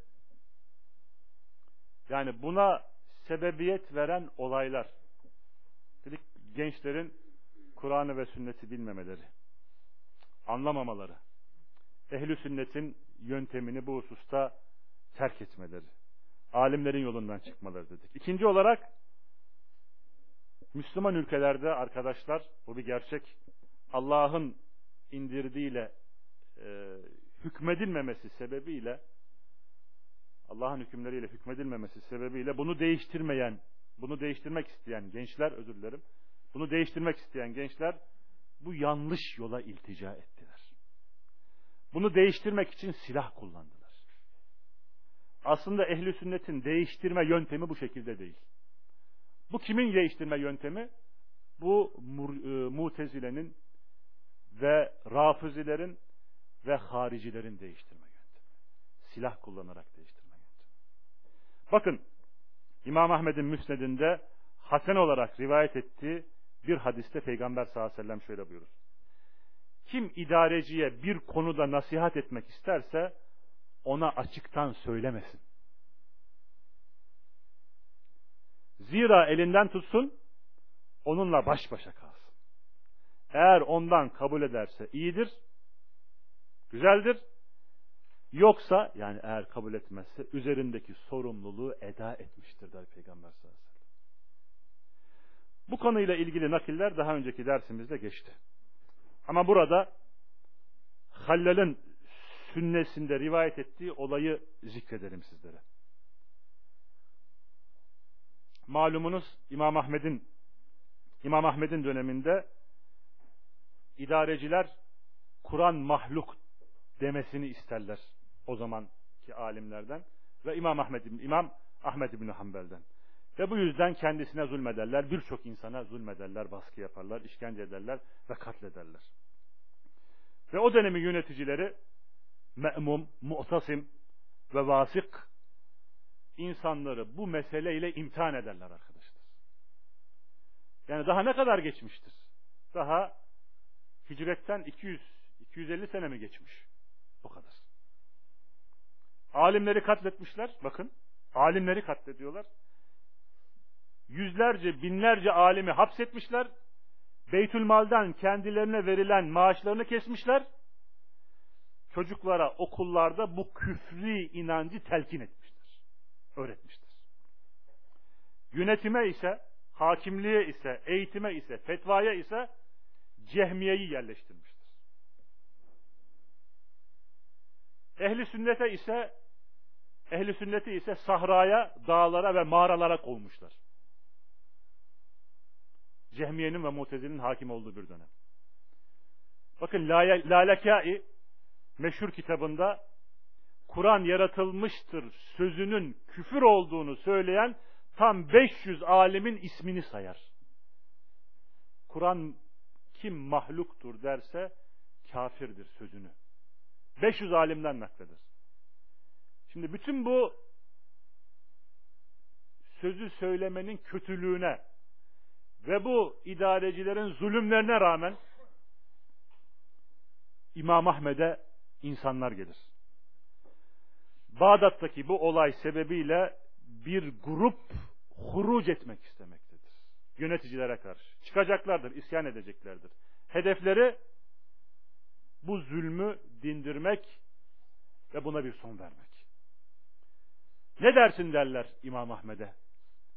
yani buna sebebiyet veren olaylar. Dedik gençlerin Kur'an'ı ve sünneti bilmemeleri, anlamamaları, ehli sünnetin yöntemini bu hususta terk etmeleri, alimlerin yolundan çıkmaları dedik. İkinci olarak Müslüman ülkelerde arkadaşlar bu bir gerçek Allah'ın indirdiğiyle e, hükmedilmemesi sebebiyle Allah'ın hükümleriyle hükmedilmemesi sebebiyle bunu değiştirmeyen, bunu değiştirmek isteyen gençler, özür dilerim, bunu değiştirmek isteyen gençler bu yanlış yola iltica ettiler. Bunu değiştirmek için silah kullandılar. Aslında ehli sünnetin değiştirme yöntemi bu şekilde değil. Bu kimin değiştirme yöntemi? Bu e, mutezilenin ve rafizilerin ve haricilerin değiştirme yöntemi. Silah kullanarak değiştirme yöntemi. Bakın İmam Ahmed'in müsnedinde Hasen olarak rivayet ettiği bir hadiste Peygamber sallallahu aleyhi ve sellem şöyle buyurur. Kim idareciye bir konuda nasihat etmek isterse ona açıktan söylemesin. Zira elinden tutsun, onunla baş başa kalsın. Eğer ondan kabul ederse iyidir, güzeldir. Yoksa yani eğer kabul etmezse üzerindeki sorumluluğu eda etmiştir der Peygamber sallallahu aleyhi ve sellem. Bu konuyla ilgili nakiller daha önceki dersimizde geçti. Ama burada Hallal'ın sünnesinde rivayet ettiği olayı zikredelim sizlere. Malumunuz İmam Ahmed'in İmam Ahmed'in döneminde idareciler Kur'an mahluk demesini isterler o zamanki alimlerden ve İmam Ahmed İmam Ahmed bin Hanbel'den. Ve bu yüzden kendisine zulmederler, birçok insana zulmederler, baskı yaparlar, işkence ederler ve katlederler. Ve o dönemin yöneticileri Me'mum, Mu'tasim ve Vasık insanları bu meseleyle imtihan ederler arkadaşlar. Yani daha ne kadar geçmiştir? Daha hicretten 200 250 sene mi geçmiş? O kadar. Alimleri katletmişler. Bakın. Alimleri katlediyorlar. Yüzlerce, binlerce alimi hapsetmişler. Beytülmal'den kendilerine verilen maaşlarını kesmişler. Çocuklara okullarda bu küfri inancı telkin etmiştir. Öğretmiştir. Yönetime ise, hakimliğe ise, eğitime ise, fetvaya ise cehmiyeyi yerleştirmiştir. Ehli sünnete ise ehli sünneti ise sahraya, dağlara ve mağaralara kovmuşlar. Cehmiye'nin ve Mutezile'nin hakim olduğu bir dönem. Bakın Lalekai meşhur kitabında Kur'an yaratılmıştır sözünün küfür olduğunu söyleyen tam 500 alimin ismini sayar. Kur'an kim mahluktur derse kafirdir sözünü. 500 alimden nakleder. Şimdi bütün bu sözü söylemenin kötülüğüne ve bu idarecilerin zulümlerine rağmen İmam Ahmed'e insanlar gelir. Bağdat'taki bu olay sebebiyle bir grup huruc etmek istemektedir. Yöneticilere karşı. Çıkacaklardır, isyan edeceklerdir. Hedefleri bu zulmü dindirmek ve buna bir son vermek. Ne dersin derler İmam Ahmed'e.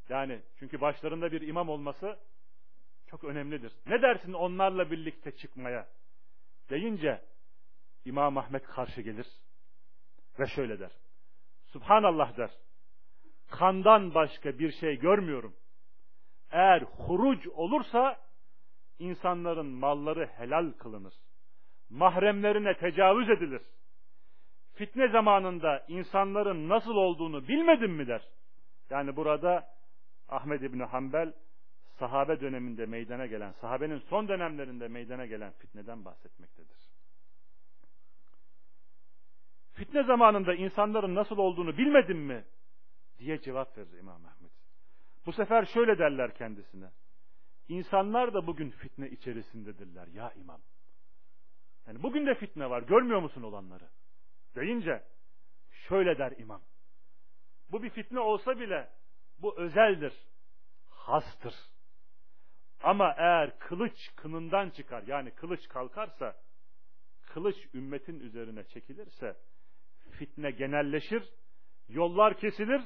Yani çünkü başlarında bir imam olması çok önemlidir. Ne dersin onlarla birlikte çıkmaya? Deyince İmam Ahmet karşı gelir ve şöyle der. Subhanallah der. Kandan başka bir şey görmüyorum. Eğer huruc olursa insanların malları helal kılınır. Mahremlerine tecavüz edilir. Fitne zamanında insanların nasıl olduğunu bilmedin mi der. Yani burada Ahmed İbni Hanbel sahabe döneminde meydana gelen, sahabenin son dönemlerinde meydana gelen fitneden bahsetmektedir. Fitne zamanında insanların nasıl olduğunu bilmedin mi? diye cevap verir İmam Ahmet. Bu sefer şöyle derler kendisine. İnsanlar da bugün fitne içerisindedirler ya imam. Yani bugün de fitne var. Görmüyor musun olanları? Deyince şöyle der imam. Bu bir fitne olsa bile bu özeldir. Hastır. Ama eğer kılıç kınından çıkar yani kılıç kalkarsa kılıç ümmetin üzerine çekilirse fitne genelleşir, yollar kesilir.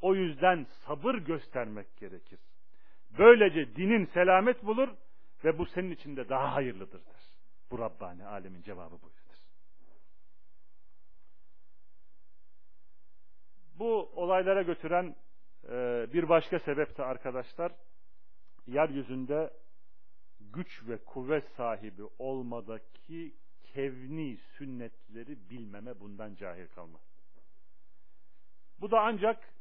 O yüzden sabır göstermek gerekir. Böylece dinin selamet bulur ve bu senin için de daha hayırlıdır der. Bu Rabbani alemin cevabı buydur. Bu olaylara götüren bir başka sebep de arkadaşlar, yeryüzünde güç ve kuvvet sahibi olmadaki kevni sünnetleri bilmeme bundan cahil kalma. Bu da ancak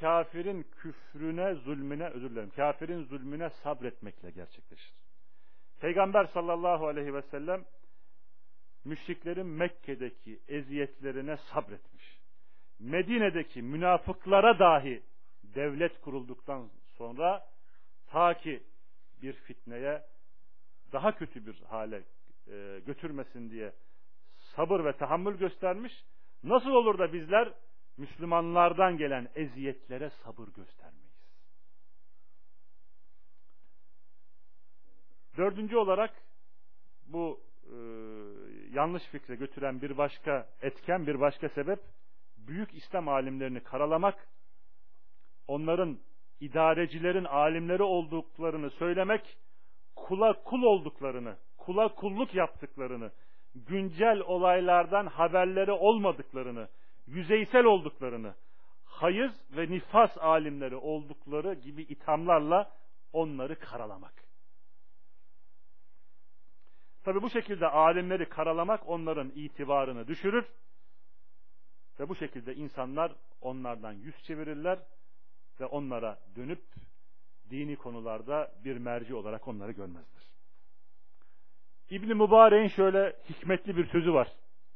kafirin küfrüne, zulmüne, özür dilerim, kafirin zulmüne sabretmekle gerçekleşir. Peygamber sallallahu aleyhi ve sellem müşriklerin Mekke'deki eziyetlerine sabretmiş. Medine'deki münafıklara dahi devlet kurulduktan sonra ta ki bir fitneye daha kötü bir hale e, götürmesin diye sabır ve tahammül göstermiş. Nasıl olur da bizler Müslümanlardan gelen eziyetlere sabır göstermeyiz? Dördüncü olarak bu e, yanlış fikre götüren bir başka etken, bir başka sebep büyük İslam alimlerini karalamak, onların idarecilerin alimleri olduklarını söylemek, kula kul olduklarını, kula kulluk yaptıklarını, güncel olaylardan haberleri olmadıklarını, yüzeysel olduklarını, hayız ve nifas alimleri oldukları gibi ithamlarla onları karalamak. Tabi bu şekilde alimleri karalamak onların itibarını düşürür ve bu şekilde insanlar onlardan yüz çevirirler ve onlara dönüp dini konularda bir merci olarak onları görmezler. İbn Mübarek'in şöyle hikmetli bir sözü var.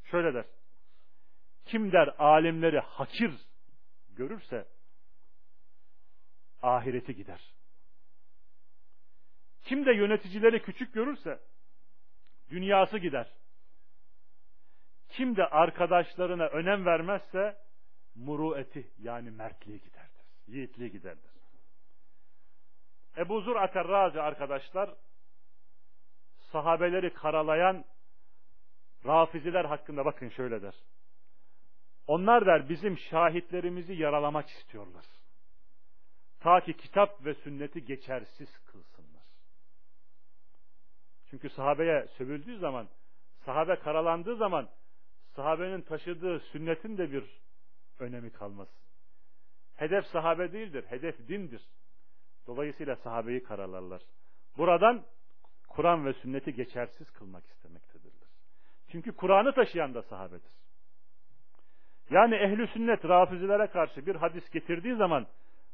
Şöyle der. Kim der alimleri hakir görürse ahireti gider. Kim de yöneticileri küçük görürse dünyası gider. Kim de arkadaşlarına önem vermezse murueti yani mertliği giderdir. Yiğitliği giderdir. Ebu Zur Aterrazi arkadaşlar sahabeleri karalayan rafiziler hakkında bakın şöyle der. Onlar der bizim şahitlerimizi yaralamak istiyorlar. Ta ki kitap ve sünneti geçersiz kılsınlar. Çünkü sahabeye sövüldüğü zaman, sahabe karalandığı zaman sahabenin taşıdığı sünnetin de bir önemi kalmaz. Hedef sahabe değildir, hedef dindir. Dolayısıyla sahabeyi karalarlar. Buradan Kur'an ve sünneti geçersiz kılmak istemektedirler. Çünkü Kur'an'ı taşıyan da sahabedir. Yani ehli sünnet rafizilere karşı bir hadis getirdiği zaman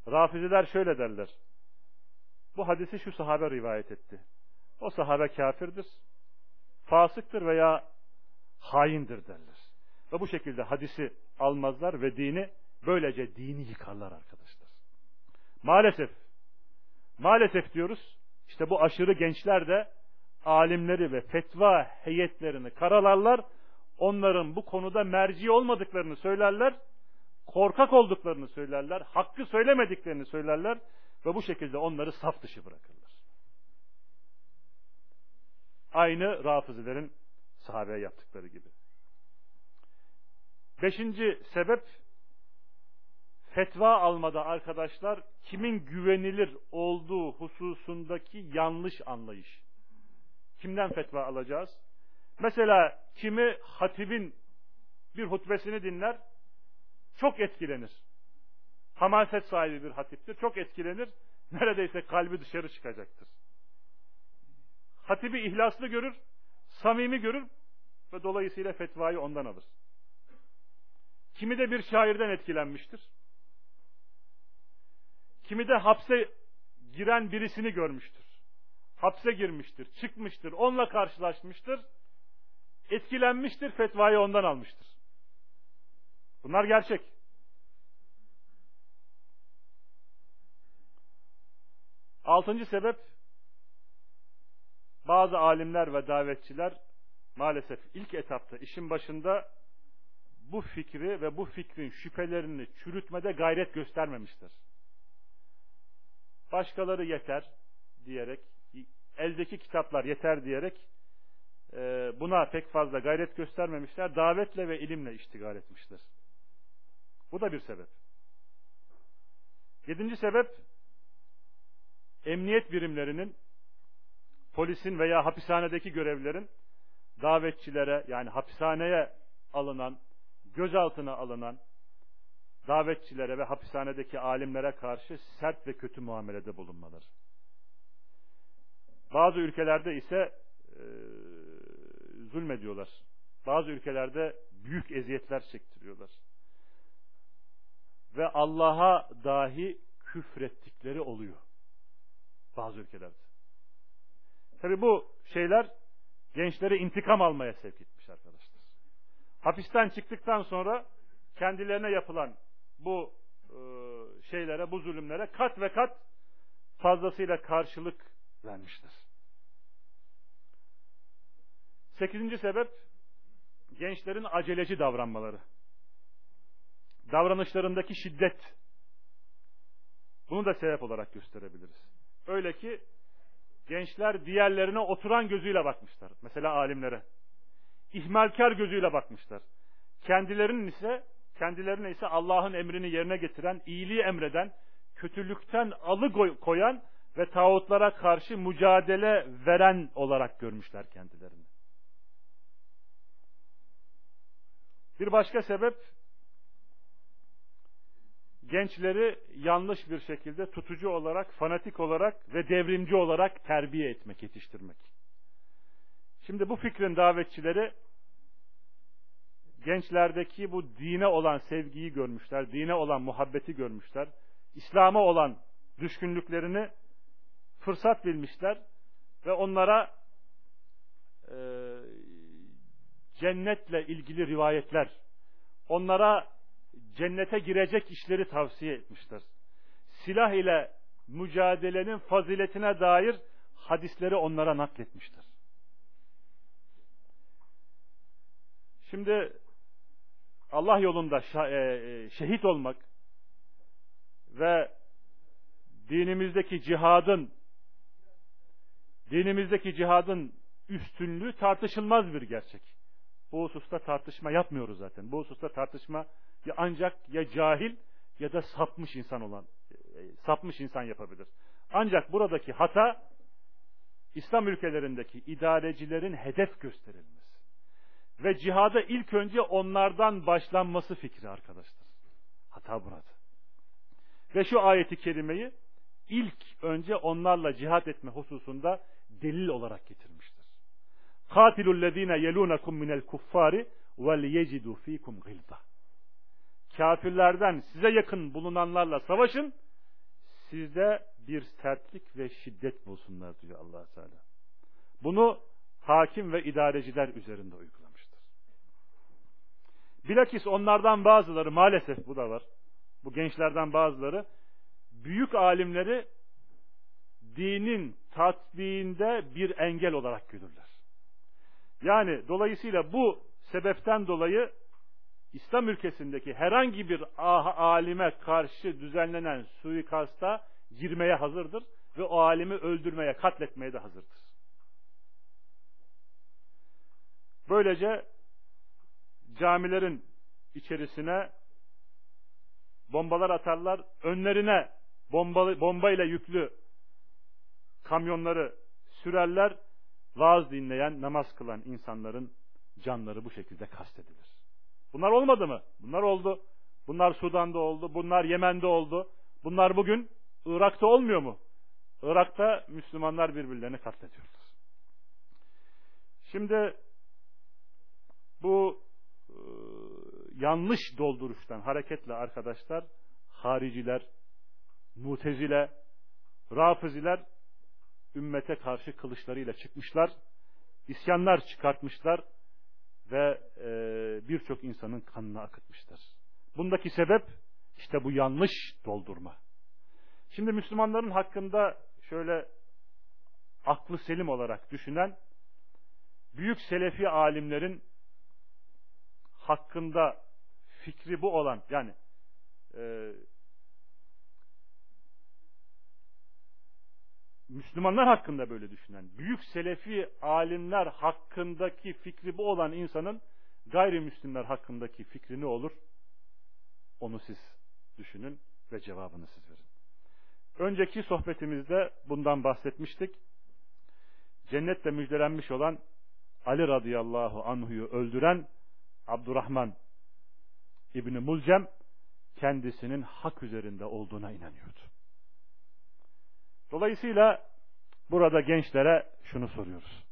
rafiziler şöyle derler. Bu hadisi şu sahabe rivayet etti. O sahabe kafirdir, fasıktır veya haindir derler. Ve bu şekilde hadisi almazlar ve dini böylece dini yıkarlar arkadaşlar. Maalesef maalesef diyoruz işte bu aşırı gençler de alimleri ve fetva heyetlerini karalarlar. Onların bu konuda merci olmadıklarını söylerler. Korkak olduklarını söylerler. Hakkı söylemediklerini söylerler. Ve bu şekilde onları saf dışı bırakırlar. Aynı rafizilerin sahabeye yaptıkları gibi. Beşinci sebep fetva almada arkadaşlar kimin güvenilir olduğu hususundaki yanlış anlayış. Kimden fetva alacağız? Mesela kimi hatibin bir hutbesini dinler, çok etkilenir. Hamaset sahibi bir hatiptir, çok etkilenir, neredeyse kalbi dışarı çıkacaktır. Hatibi ihlaslı görür, samimi görür ve dolayısıyla fetvayı ondan alır. Kimi de bir şairden etkilenmiştir. Kimi de hapse giren birisini görmüştür. Hapse girmiştir, çıkmıştır, onunla karşılaşmıştır. Etkilenmiştir, fetvayı ondan almıştır. Bunlar gerçek. Altıncı sebep, bazı alimler ve davetçiler maalesef ilk etapta işin başında bu fikri ve bu fikrin şüphelerini çürütmede gayret göstermemiştir. Başkaları yeter, diyerek, eldeki kitaplar yeter diyerek e, buna pek fazla gayret göstermemişler. Davetle ve ilimle iştigal etmişler. Bu da bir sebep. Yedinci sebep, emniyet birimlerinin, polisin veya hapishanedeki görevlerin davetçilere yani hapishaneye alınan, gözaltına alınan davetçilere ve hapishanedeki alimlere karşı sert ve kötü muamelede bulunmaları. Bazı ülkelerde ise e, zulmediyorlar. Bazı ülkelerde büyük eziyetler çektiriyorlar. Ve Allah'a dahi küfrettikleri oluyor. Bazı ülkelerde. Tabi bu şeyler gençleri intikam almaya sevk arkadaşlar. Hapisten çıktıktan sonra kendilerine yapılan bu e, şeylere, bu zulümlere kat ve kat fazlasıyla karşılık vermiştir. Sekizinci sebep gençlerin aceleci davranmaları. Davranışlarındaki şiddet. Bunu da sebep olarak gösterebiliriz. Öyle ki gençler diğerlerine oturan gözüyle bakmışlar. Mesela alimlere. İhmalkar gözüyle bakmışlar. Kendilerinin ise kendilerine ise Allah'ın emrini yerine getiren, iyiliği emreden, kötülükten alıkoyan ve tağutlara karşı mücadele veren olarak görmüşler kendilerini. Bir başka sebep gençleri yanlış bir şekilde tutucu olarak, fanatik olarak ve devrimci olarak terbiye etmek, yetiştirmek. Şimdi bu fikrin davetçileri gençlerdeki bu dine olan sevgiyi görmüşler, dine olan muhabbeti görmüşler, İslam'a olan düşkünlüklerini fırsat bilmişler ve onlara e, cennetle ilgili rivayetler, onlara cennete girecek işleri tavsiye etmişler. Silah ile mücadelenin faziletine dair hadisleri onlara nakletmişler. Şimdi Allah yolunda e, e, şehit olmak ve dinimizdeki cihadın dinimizdeki cihadın üstünlüğü tartışılmaz bir gerçek. Bu hususta tartışma yapmıyoruz zaten. Bu hususta tartışma ya ancak ya cahil ya da sapmış insan olan e, sapmış insan yapabilir. Ancak buradaki hata İslam ülkelerindeki idarecilerin hedef gösterilmesi. Ve cihada ilk önce onlardan başlanması fikri arkadaşlar. Hata burada. Ve şu ayeti kerimeyi ilk önce onlarla cihat etme hususunda delil olarak getirmiştir. Lezine yelunakum minel kuffari vel yecidu fikum gılda. Kafirlerden size yakın bulunanlarla savaşın. Sizde bir sertlik ve şiddet bulsunlar diyor allah Teala. Bunu hakim ve idareciler üzerinde uyguluyor. Bilakis onlardan bazıları maalesef bu da var. Bu gençlerden bazıları büyük alimleri dinin tatbiğinde bir engel olarak görürler. Yani dolayısıyla bu sebepten dolayı İslam ülkesindeki herhangi bir alime karşı düzenlenen suikasta girmeye hazırdır ve o alimi öldürmeye, katletmeye de hazırdır. Böylece camilerin içerisine bombalar atarlar. Önlerine bomba, bomba ile yüklü kamyonları sürerler. Vaaz dinleyen, namaz kılan insanların canları bu şekilde kastedilir. Bunlar olmadı mı? Bunlar oldu. Bunlar Sudan'da oldu. Bunlar Yemen'de oldu. Bunlar bugün Irak'ta olmuyor mu? Irak'ta Müslümanlar birbirlerini katlediyorlar. Şimdi bu e, yanlış dolduruştan hareketle arkadaşlar hariciler, mutezile, rafiziler ümmete karşı kılıçlarıyla çıkmışlar, isyanlar çıkartmışlar ve e, birçok insanın kanını akıtmışlar. Bundaki sebep işte bu yanlış doldurma. Şimdi Müslümanların hakkında şöyle aklı selim olarak düşünen büyük selefi alimlerin hakkında fikri bu olan yani e, Müslümanlar hakkında böyle düşünen, büyük selefi alimler hakkındaki fikri bu olan insanın gayrimüslimler hakkındaki fikri ne olur? Onu siz düşünün ve cevabını siz verin. Önceki sohbetimizde bundan bahsetmiştik. Cennetle müjdelenmiş olan Ali radıyallahu anhu'yu öldüren Abdurrahman İbni Mulcem kendisinin hak üzerinde olduğuna inanıyordu. Dolayısıyla burada gençlere şunu soruyoruz.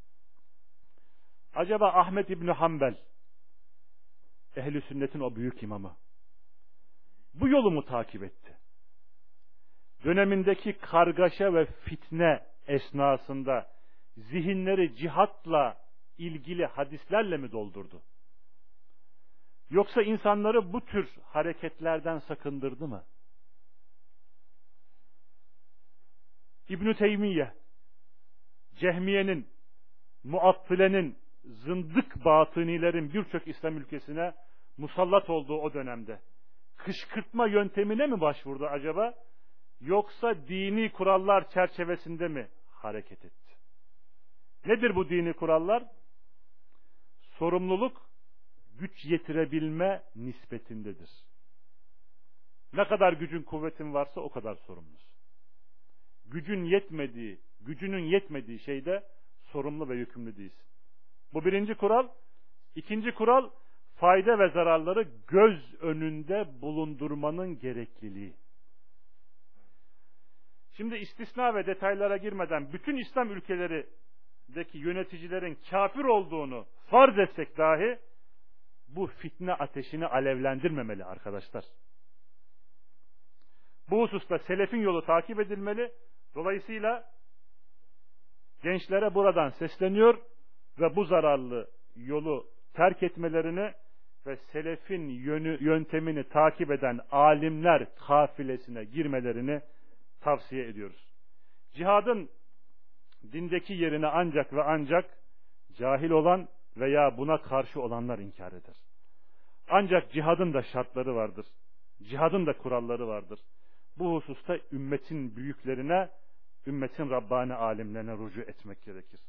Acaba Ahmet İbni Hanbel ehli sünnetin o büyük imamı bu yolu mu takip etti? Dönemindeki kargaşa ve fitne esnasında zihinleri cihatla ilgili hadislerle mi doldurdu? Yoksa insanları bu tür hareketlerden sakındırdı mı? İbn Teymiye, Cehmiye'nin, Muattile'nin, zındık batınilerin birçok İslam ülkesine musallat olduğu o dönemde kışkırtma yöntemine mi başvurdu acaba? Yoksa dini kurallar çerçevesinde mi hareket etti? Nedir bu dini kurallar? Sorumluluk güç yetirebilme nispetindedir. Ne kadar gücün kuvvetin varsa o kadar sorumlusun. Gücün yetmediği, gücünün yetmediği şeyde sorumlu ve yükümlü değilsin. Bu birinci kural. İkinci kural, fayda ve zararları göz önünde bulundurmanın gerekliliği. Şimdi istisna ve detaylara girmeden bütün İslam ülkelerindeki yöneticilerin kafir olduğunu farz etsek dahi bu fitne ateşini alevlendirmemeli arkadaşlar. Bu hususta selefin yolu takip edilmeli. Dolayısıyla gençlere buradan sesleniyor ve bu zararlı yolu terk etmelerini ve selefin yönü, yöntemini takip eden alimler kafilesine girmelerini tavsiye ediyoruz. Cihadın dindeki yerine ancak ve ancak cahil olan veya buna karşı olanlar inkar eder. Ancak cihadın da şartları vardır. Cihadın da kuralları vardır. Bu hususta ümmetin büyüklerine, ümmetin Rabbani alimlerine rucu etmek gerekir.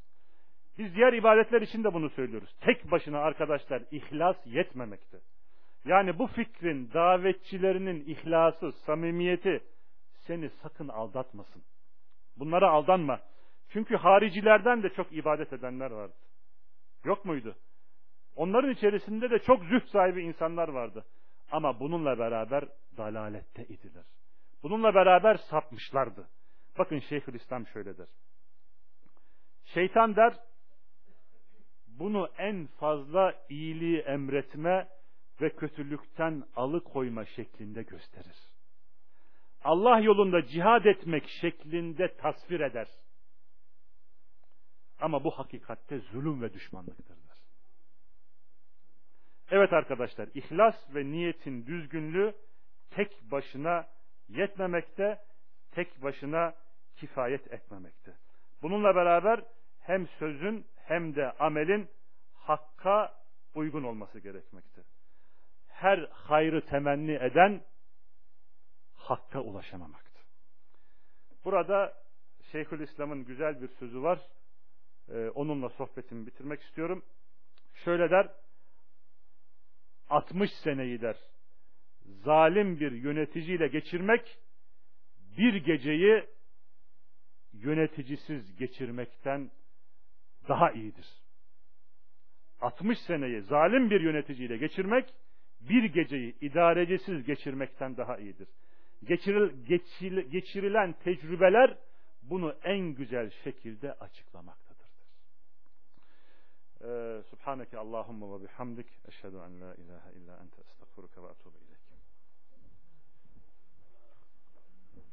Biz diğer ibadetler için de bunu söylüyoruz. Tek başına arkadaşlar ihlas yetmemekte. Yani bu fikrin davetçilerinin ihlası, samimiyeti seni sakın aldatmasın. Bunlara aldanma. Çünkü haricilerden de çok ibadet edenler vardı. Yok muydu? Onların içerisinde de çok züht sahibi insanlar vardı. Ama bununla beraber dalalette idiler. Bununla beraber sapmışlardı. Bakın Şeyhülislam şöyle der. Şeytan der, bunu en fazla iyiliği emretme ve kötülükten alıkoyma şeklinde gösterir. Allah yolunda cihad etmek şeklinde tasvir eder. Ama bu hakikatte zulüm ve düşmanlıktır. Evet arkadaşlar, ihlas ve niyetin düzgünlüğü tek başına yetmemekte, tek başına kifayet etmemekte. Bununla beraber hem sözün hem de amelin hakka uygun olması gerekmekte. Her hayrı temenni eden hakka ulaşamamaktı. Burada Şeyhülislam'ın güzel bir sözü var. Ee, onunla sohbetimi bitirmek istiyorum. Şöyle der, 60 seneyi der zalim bir yöneticiyle geçirmek bir geceyi yöneticisiz geçirmekten daha iyidir. 60 seneyi zalim bir yöneticiyle geçirmek bir geceyi idarecisiz geçirmekten daha iyidir. Geçiril, geçil, geçirilen tecrübeler bunu en güzel şekilde açıklamaktadır. Subhaneke Allahumma ve bihamdik. Eşhedü en la ilahe illa ente estağfuruke ve atubu